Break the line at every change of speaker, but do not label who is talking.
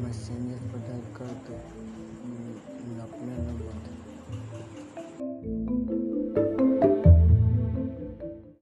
messenger for type कर